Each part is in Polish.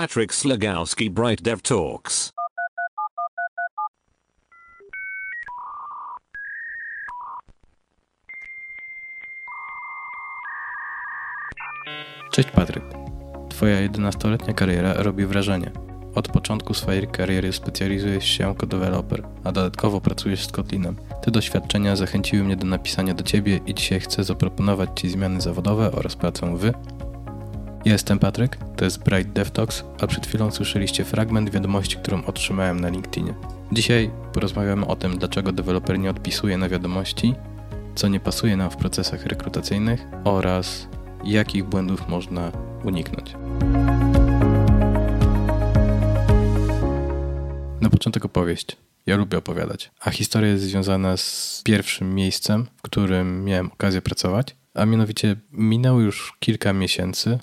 Patrick Slagowski Bright Dev Talks. Cześć Patryk. Twoja 11-letnia kariera robi wrażenie. Od początku swojej kariery specjalizujesz się jako deweloper, a dodatkowo pracujesz z Kotlinem. Te doświadczenia zachęciły mnie do napisania do Ciebie i dzisiaj chcę zaproponować Ci zmiany zawodowe oraz pracę w... Jestem Patryk, to jest Bright Dev Talks, a przed chwilą słyszeliście fragment wiadomości, którą otrzymałem na LinkedInie. Dzisiaj porozmawiamy o tym, dlaczego deweloper nie odpisuje na wiadomości, co nie pasuje nam w procesach rekrutacyjnych oraz jakich błędów można uniknąć. Na początek opowieść. Ja lubię opowiadać, a historia jest związana z pierwszym miejscem, w którym miałem okazję pracować, a mianowicie minęło już kilka miesięcy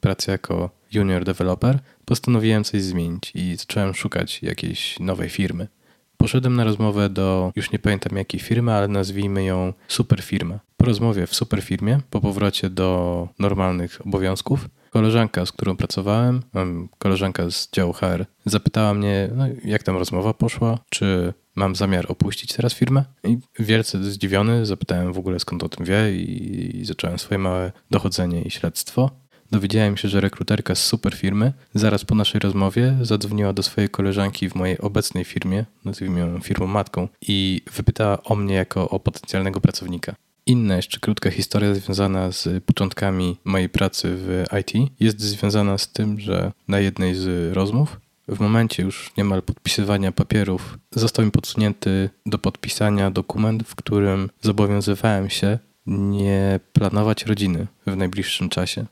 pracy jako junior developer. Postanowiłem coś zmienić i zacząłem szukać jakiejś nowej firmy. Poszedłem na rozmowę do, już nie pamiętam jakiej firmy, ale nazwijmy ją super firma. Po rozmowie w super firmie, po powrocie do normalnych obowiązków, koleżanka, z którą pracowałem, koleżanka z działu HR, zapytała mnie, no, jak tam rozmowa poszła, czy mam zamiar opuścić teraz firmę. I wielce zdziwiony zapytałem w ogóle skąd o tym wie i, i zacząłem swoje małe dochodzenie i śledztwo. Dowiedziałem się, że rekruterka z super firmy zaraz po naszej rozmowie zadzwoniła do swojej koleżanki w mojej obecnej firmie, nazwijmy ją firmą matką, i wypytała o mnie jako o potencjalnego pracownika. Inna jeszcze krótka historia związana z początkami mojej pracy w IT jest związana z tym, że na jednej z rozmów w momencie już niemal podpisywania papierów został mi podsunięty do podpisania dokument, w którym zobowiązywałem się nie planować rodziny w najbliższym czasie.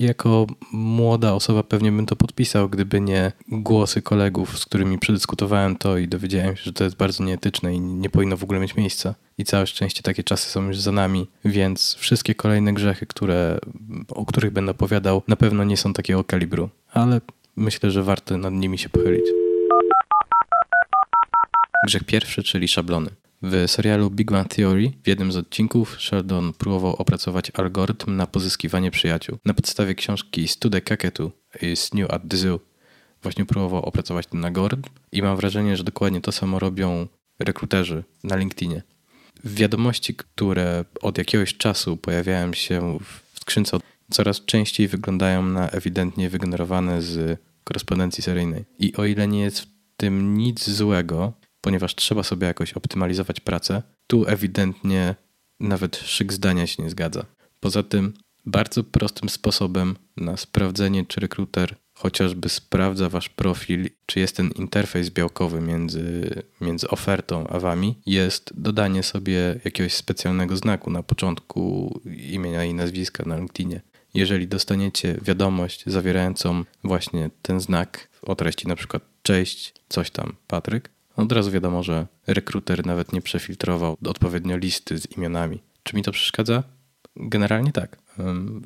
Jako młoda osoba pewnie bym to podpisał, gdyby nie głosy kolegów, z którymi przedyskutowałem to i dowiedziałem się, że to jest bardzo nieetyczne i nie powinno w ogóle mieć miejsca. I całe szczęście takie czasy są już za nami, więc wszystkie kolejne grzechy, które, o których będę opowiadał, na pewno nie są takiego kalibru, ale myślę, że warto nad nimi się pochylić. Grzech pierwszy, czyli szablony. W serialu Big Bang Theory w jednym z odcinków Sheldon próbował opracować algorytm na pozyskiwanie przyjaciół. Na podstawie książki Stude Kaketu is New at the Zoo właśnie próbował opracować ten algorytm i mam wrażenie, że dokładnie to samo robią rekruterzy na LinkedInie. Wiadomości, które od jakiegoś czasu pojawiają się w skrzynce, coraz częściej wyglądają na ewidentnie wygenerowane z korespondencji seryjnej. I o ile nie jest w tym nic złego, ponieważ trzeba sobie jakoś optymalizować pracę, tu ewidentnie nawet szyk zdania się nie zgadza. Poza tym, bardzo prostym sposobem na sprawdzenie, czy rekruter chociażby sprawdza wasz profil, czy jest ten interfejs białkowy między, między ofertą a wami, jest dodanie sobie jakiegoś specjalnego znaku na początku imienia i nazwiska na LinkedInie. Jeżeli dostaniecie wiadomość zawierającą właśnie ten znak o treści na przykład cześć, coś tam, Patryk, od razu wiadomo, że rekruter nawet nie przefiltrował odpowiednio listy z imionami. Czy mi to przeszkadza? Generalnie tak.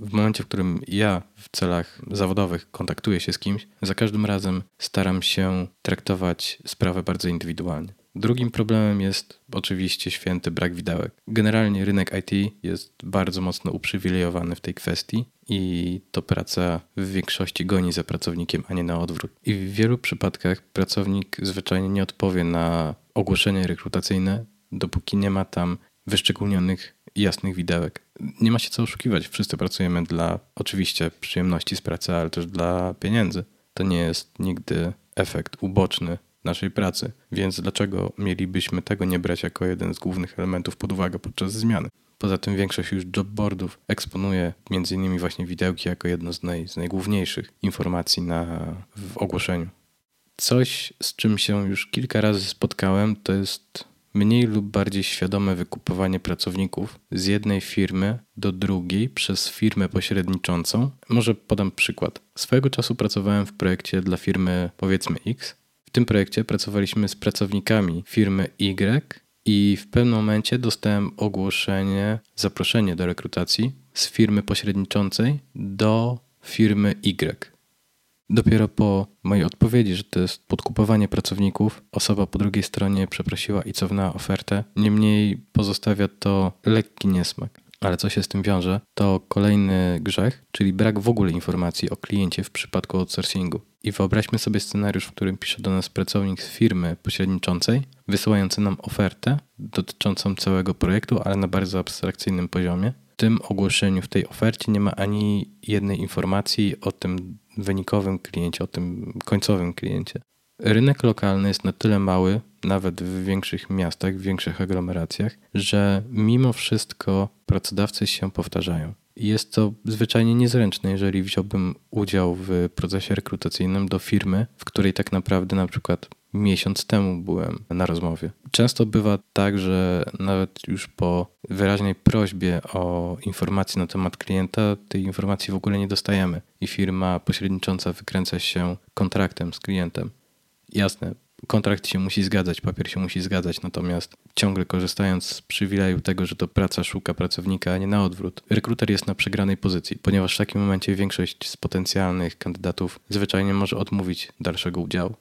W momencie, w którym ja w celach zawodowych kontaktuję się z kimś, za każdym razem staram się traktować sprawę bardzo indywidualnie. Drugim problemem jest oczywiście święty brak widełek. Generalnie rynek IT jest bardzo mocno uprzywilejowany w tej kwestii i to praca w większości goni za pracownikiem, a nie na odwrót. I w wielu przypadkach pracownik zwyczajnie nie odpowie na ogłoszenie rekrutacyjne, dopóki nie ma tam wyszczególnionych jasnych widełek. Nie ma się co oszukiwać. Wszyscy pracujemy dla oczywiście przyjemności z pracy, ale też dla pieniędzy. To nie jest nigdy efekt uboczny naszej pracy, więc dlaczego mielibyśmy tego nie brać jako jeden z głównych elementów pod uwagę podczas zmiany? Poza tym większość już jobboardów eksponuje m.in. właśnie widełki jako jedno z, naj, z najgłówniejszych informacji na, w ogłoszeniu. Coś, z czym się już kilka razy spotkałem, to jest mniej lub bardziej świadome wykupowanie pracowników z jednej firmy do drugiej przez firmę pośredniczącą. Może podam przykład. Swojego czasu pracowałem w projekcie dla firmy powiedzmy X. W tym projekcie pracowaliśmy z pracownikami firmy Y i w pewnym momencie dostałem ogłoszenie, zaproszenie do rekrutacji z firmy pośredniczącej do firmy Y. Dopiero po mojej odpowiedzi, że to jest podkupowanie pracowników, osoba po drugiej stronie przeprosiła i cofnęła ofertę. Niemniej pozostawia to lekki niesmak. Ale co się z tym wiąże, to kolejny grzech, czyli brak w ogóle informacji o kliencie w przypadku outsourcingu. I wyobraźmy sobie scenariusz, w którym pisze do nas pracownik z firmy pośredniczącej, wysyłający nam ofertę dotyczącą całego projektu, ale na bardzo abstrakcyjnym poziomie. W tym ogłoszeniu, w tej ofercie nie ma ani jednej informacji o tym wynikowym kliencie, o tym końcowym kliencie. Rynek lokalny jest na tyle mały, nawet w większych miastach, w większych aglomeracjach, że mimo wszystko pracodawcy się powtarzają. Jest to zwyczajnie niezręczne, jeżeli wziąłbym udział w procesie rekrutacyjnym do firmy, w której tak naprawdę na przykład miesiąc temu byłem na rozmowie. Często bywa tak, że nawet już po wyraźnej prośbie o informacje na temat klienta, tej informacji w ogóle nie dostajemy i firma pośrednicząca wykręca się kontraktem z klientem. Jasne, kontrakt się musi zgadzać, papier się musi zgadzać, natomiast ciągle korzystając z przywileju tego, że to praca szuka pracownika, a nie na odwrót, rekruter jest na przegranej pozycji, ponieważ w takim momencie większość z potencjalnych kandydatów zwyczajnie może odmówić dalszego udziału.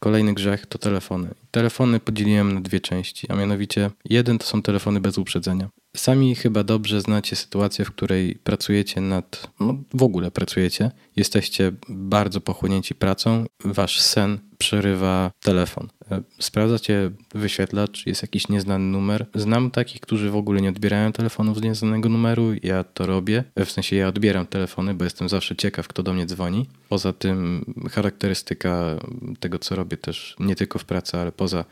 Kolejny grzech to telefony. Telefony podzieliłem na dwie części, a mianowicie jeden to są telefony bez uprzedzenia. Sami chyba dobrze znacie sytuację, w której pracujecie nad, no w ogóle pracujecie, jesteście bardzo pochłonięci pracą, wasz sen przerywa telefon. E, sprawdzacie wyświetlacz, jest jakiś nieznany numer. Znam takich, którzy w ogóle nie odbierają telefonów z nieznanego numeru. Ja to robię. E, w sensie ja odbieram telefony, bo jestem zawsze ciekaw, kto do mnie dzwoni. Poza tym charakterystyka tego, co robię też nie tylko w pracy, ale poza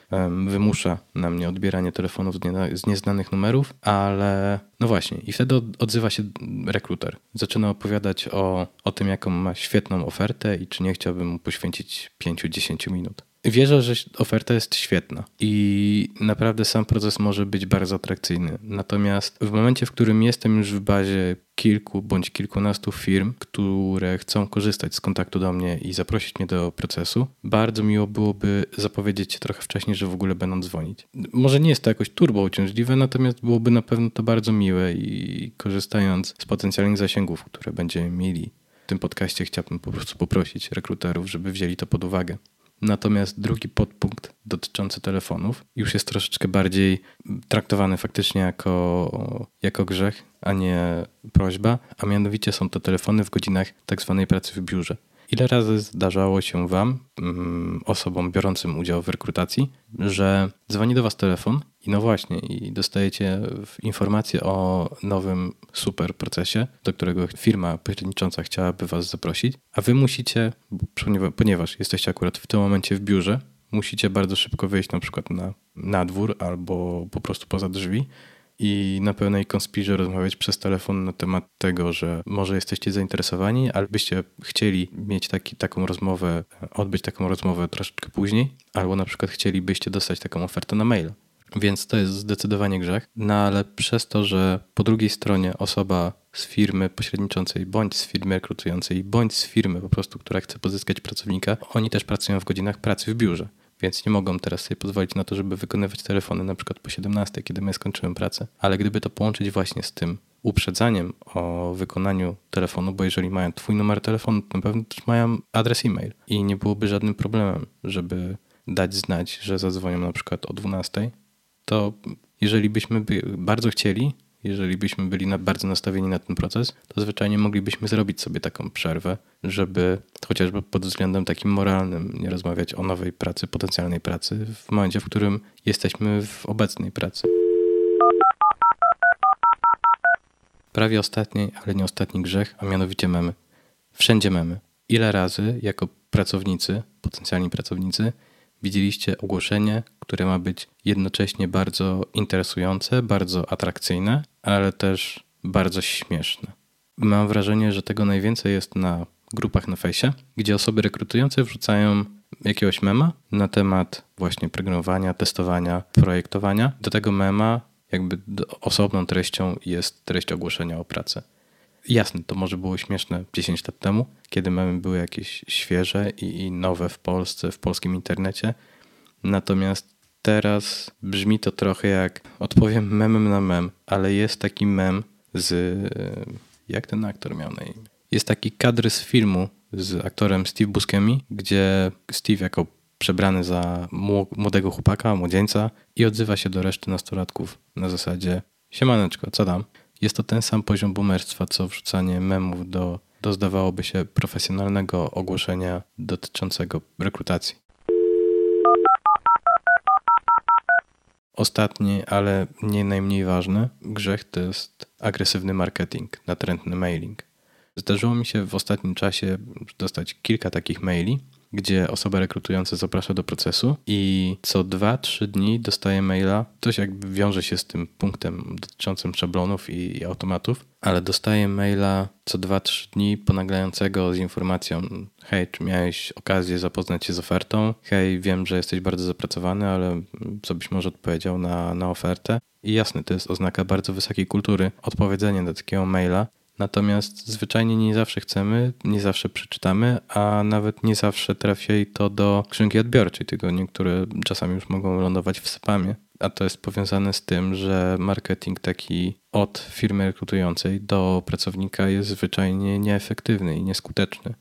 wymusza na mnie odbieranie telefonów z nieznanych numerów, ale no właśnie, i wtedy odzywa się rekruter. Zaczyna opowiadać o, o tym, jaką ma świetną ofertę i czy nie chciałbym mu poświęcić 5-10 minut. Wierzę, że oferta jest świetna i naprawdę sam proces może być bardzo atrakcyjny. Natomiast w momencie, w którym jestem już w bazie kilku bądź kilkunastu firm, które chcą korzystać z kontaktu do mnie i zaprosić mnie do procesu, bardzo miło byłoby zapowiedzieć trochę wcześniej, że w ogóle będą dzwonić. Może nie jest to jakoś turbo uciążliwe, natomiast byłoby na pewno to bardzo miłe i korzystając z potencjalnych zasięgów, które będziemy mieli w tym podcaście, chciałbym po prostu poprosić rekruterów, żeby wzięli to pod uwagę. Natomiast drugi podpunkt dotyczący telefonów już jest troszeczkę bardziej traktowany faktycznie jako, jako grzech, a nie prośba, a mianowicie są to telefony w godzinach tak zwanej pracy w biurze. Ile razy zdarzało się Wam, mm, osobom biorącym udział w rekrutacji, że dzwoni do Was telefon i no właśnie, i dostajecie informację o nowym super procesie, do którego firma pośrednicząca chciałaby Was zaprosić, a Wy musicie, ponieważ jesteście akurat w tym momencie w biurze, musicie bardzo szybko wyjść na przykład na, na dwór albo po prostu poza drzwi i na pełnej konspirze rozmawiać przez telefon na temat tego, że może jesteście zainteresowani, ale byście chcieli mieć taki, taką rozmowę, odbyć taką rozmowę troszeczkę później, albo na przykład chcielibyście dostać taką ofertę na mail. Więc to jest zdecydowanie grzech. No ale przez to, że po drugiej stronie osoba z firmy pośredniczącej, bądź z firmy rekrutującej, bądź z firmy po prostu, która chce pozyskać pracownika, oni też pracują w godzinach pracy w biurze więc nie mogą teraz sobie pozwolić na to, żeby wykonywać telefony na przykład po 17, kiedy my skończymy pracę. Ale gdyby to połączyć właśnie z tym uprzedzaniem o wykonaniu telefonu, bo jeżeli mają twój numer telefonu, to na pewno też mają adres e-mail i nie byłoby żadnym problemem, żeby dać znać, że zadzwonią na przykład o 12, to jeżeli byśmy by bardzo chcieli, jeżeli byśmy byli na, bardzo nastawieni na ten proces, to zwyczajnie moglibyśmy zrobić sobie taką przerwę, żeby chociażby pod względem takim moralnym nie rozmawiać o nowej pracy, potencjalnej pracy w momencie, w którym jesteśmy w obecnej pracy. Prawie ostatni, ale nie ostatni grzech, a mianowicie memy. Wszędzie memy. Ile razy jako pracownicy, potencjalni pracownicy, widzieliście ogłoszenie, które ma być jednocześnie bardzo interesujące, bardzo atrakcyjne, ale też bardzo śmieszne. Mam wrażenie, że tego najwięcej jest na grupach na fejsie, gdzie osoby rekrutujące wrzucają jakiegoś mema na temat właśnie programowania, testowania, projektowania. Do tego mema jakby osobną treścią jest treść ogłoszenia o pracę. Jasne, to może było śmieszne 10 lat temu, kiedy memy były jakieś świeże i, nowe w Polsce, w polskim internecie. Natomiast teraz brzmi to trochę jak, odpowiem memem na mem, ale jest taki mem z, jak ten aktor miał na imię? Jest taki kadr z filmu z aktorem Steve Buscemi, gdzie Steve jako przebrany za młodego chłopaka, młodzieńca i odzywa się do reszty nastolatków na zasadzie siemaneczko, co tam? Jest to ten sam poziom boomerstwa, co wrzucanie memów do, do zdawałoby się profesjonalnego ogłoszenia dotyczącego rekrutacji. Ostatni, ale nie najmniej ważny grzech to jest agresywny marketing, natrętny mailing. Zdarzyło mi się w ostatnim czasie dostać kilka takich maili, gdzie osoba rekrutująca zaprasza do procesu i co 2-3 dni dostaje maila. Coś jakby wiąże się z tym punktem dotyczącym szablonów i automatów, ale dostaje maila co 2-3 dni ponaglającego z informacją: Hej, czy miałeś okazję zapoznać się z ofertą? Hej, wiem, że jesteś bardzo zapracowany, ale co byś może odpowiedział na, na ofertę? I jasne, to jest oznaka bardzo wysokiej kultury. Odpowiedzenie do takiego maila Natomiast zwyczajnie nie zawsze chcemy, nie zawsze przeczytamy, a nawet nie zawsze trafia to do skrzynki odbiorczej, tylko niektóre czasami już mogą lądować w spamie. A to jest powiązane z tym, że marketing taki od firmy rekrutującej do pracownika jest zwyczajnie nieefektywny i nieskuteczny.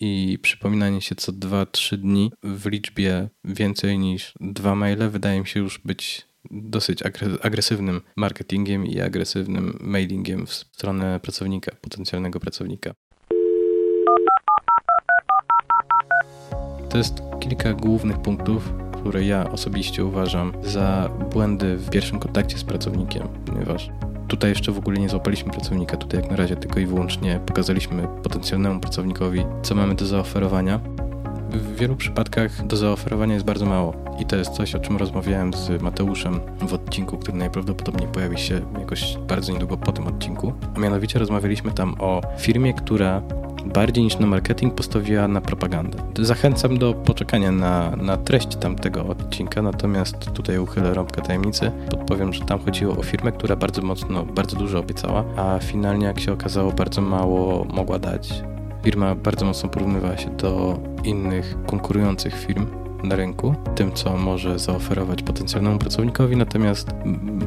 I przypominanie się co 2-3 dni w liczbie więcej niż dwa maile wydaje mi się już być dosyć agresywnym marketingiem i agresywnym mailingiem w stronę pracownika, potencjalnego pracownika. To jest kilka głównych punktów, które ja osobiście uważam za błędy w pierwszym kontakcie z pracownikiem, ponieważ tutaj jeszcze w ogóle nie złapaliśmy pracownika, tutaj jak na razie tylko i wyłącznie pokazaliśmy potencjalnemu pracownikowi, co mamy do zaoferowania w wielu przypadkach do zaoferowania jest bardzo mało. I to jest coś, o czym rozmawiałem z Mateuszem w odcinku, który najprawdopodobniej pojawi się jakoś bardzo niedługo po tym odcinku. A mianowicie rozmawialiśmy tam o firmie, która bardziej niż na marketing postawiła na propagandę. Zachęcam do poczekania na, na treść tamtego odcinka, natomiast tutaj uchylę rąbkę tajemnicy. Podpowiem, że tam chodziło o firmę, która bardzo mocno, bardzo dużo obiecała, a finalnie, jak się okazało, bardzo mało mogła dać firma bardzo mocno porównywała się do innych konkurujących firm na rynku, tym co może zaoferować potencjalnemu pracownikowi, natomiast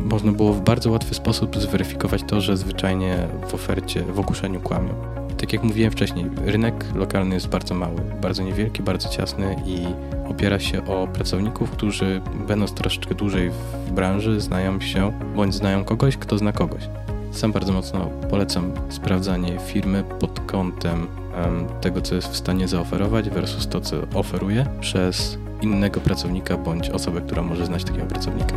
można było w bardzo łatwy sposób zweryfikować to, że zwyczajnie w ofercie, w ogłoszeniu kłamią. Tak jak mówiłem wcześniej, rynek lokalny jest bardzo mały, bardzo niewielki, bardzo ciasny i opiera się o pracowników, którzy będąc troszeczkę dłużej w branży znają się bądź znają kogoś, kto zna kogoś. Sam bardzo mocno polecam sprawdzanie firmy pod kątem tego, co jest w stanie zaoferować versus to, co oferuje przez innego pracownika bądź osobę, która może znać takiego pracownika.